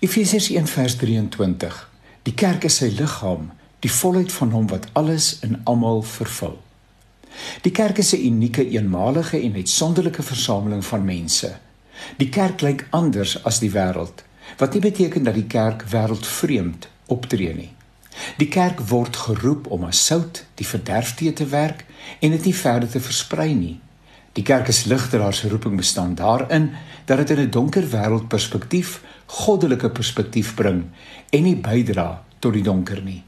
Efesiërs 1:23 Die kerk is sy liggaam, die volheid van hom wat alles in almal vervul. Die kerk is 'n unieke, eenmalige en uitsonderlike versameling van mense. Die kerk lyk anders as die wêreld, wat nie beteken dat die kerk wêreldvreemd optree nie. Die kerk word geroep om as sout die verderf te werk en dit nie verder te versprei nie. Die kerk is ligteraar se roeping bestaan daarin dat dit in 'n donker wêreld perspektief, goddelike perspektief bring en nie bydra tot die donker nie.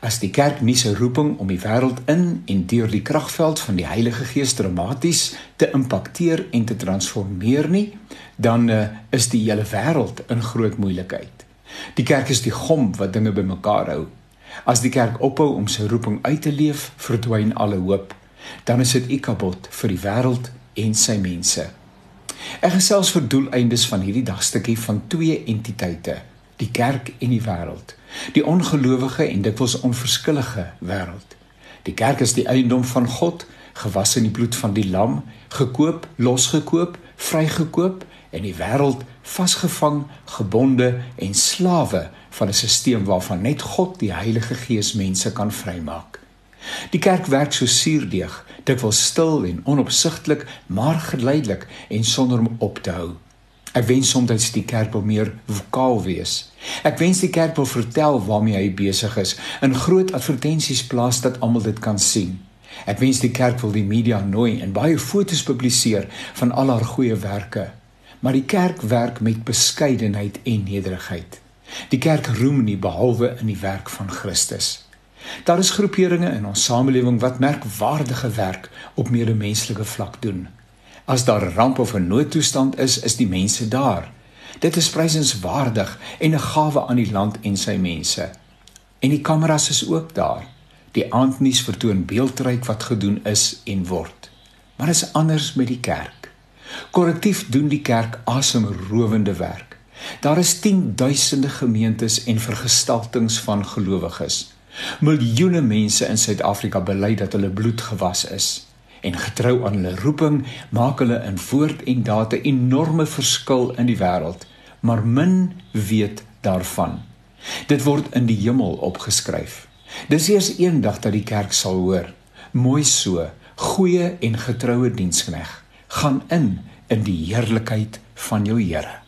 As die kerk nie sy roeping om die wêreld in en deur die kragveld van die Heilige Gees dramaties te impakteer en te transformeer nie, dan uh, is die hele wêreld in groot moeilikheid. Die kerk is die gom wat dinge bymekaar hou. As die kerk ophou om sy roeping uit te leef, verdwyn alle hoop. Dan is dit ikabot vir die wêreld en sy mense. Ek gesels vir doeleindes van hierdie dagstukkie van twee entiteite, die kerk en die wêreld die ongelowige en dikwels onverskillige wêreld. Die kerk is die eiendom van God, gewas in die bloed van die lam, gekoop, losgekoop, vrygekoop en die wêreld vasgevang, gebonde en slawe van 'n stelsel waarvan net God die Heilige Gees mense kan vrymaak. Die kerk werk so suurdeeg, dikwels stil en onopsigtelik, maar geleidelik en sonder om op te hou. Ek wens soms die kerk wil meer vokaal wees. Ek wens die kerk wil vertel waarmee hy besig is, in groot advertensies plaas dat almal dit kan sien. Ek wens die kerk wil die media nooi en baie fotos publiseer van al haar goeie werke. Maar die kerk werk met beskeidenheid en nederigheid. Die kerk roem nie behalwe in die werk van Christus. Daar is groeperinge in ons samelewing wat merkwaardige werk op medemenslike vlak doen. As daar 'n ramp of 'n noodtoestand is, is die mense daar. Dit is prysenswaardig en 'n gawe aan die land en sy mense. En die kameras is ook daar. Die aandnuus vertoon beeldryk wat gedoen is en word. Maar is anders met die kerk. Korrektief doen die kerk asemrowende werk. Daar is 10000de gemeentes en vergestaltings van gelowiges. Miljoene mense in Suid-Afrika bely dat hulle bloed gewas is en getrou aan hulle roeping maak hulle in woord en daad 'n enorme verskil in die wêreld, maar min weet daarvan. Dit word in die hemel opgeskryf. Dis eers eendag dat die kerk sal hoor: Mooi so, goeie en getroue dienskneg, gaan in in die heerlikheid van jou Here.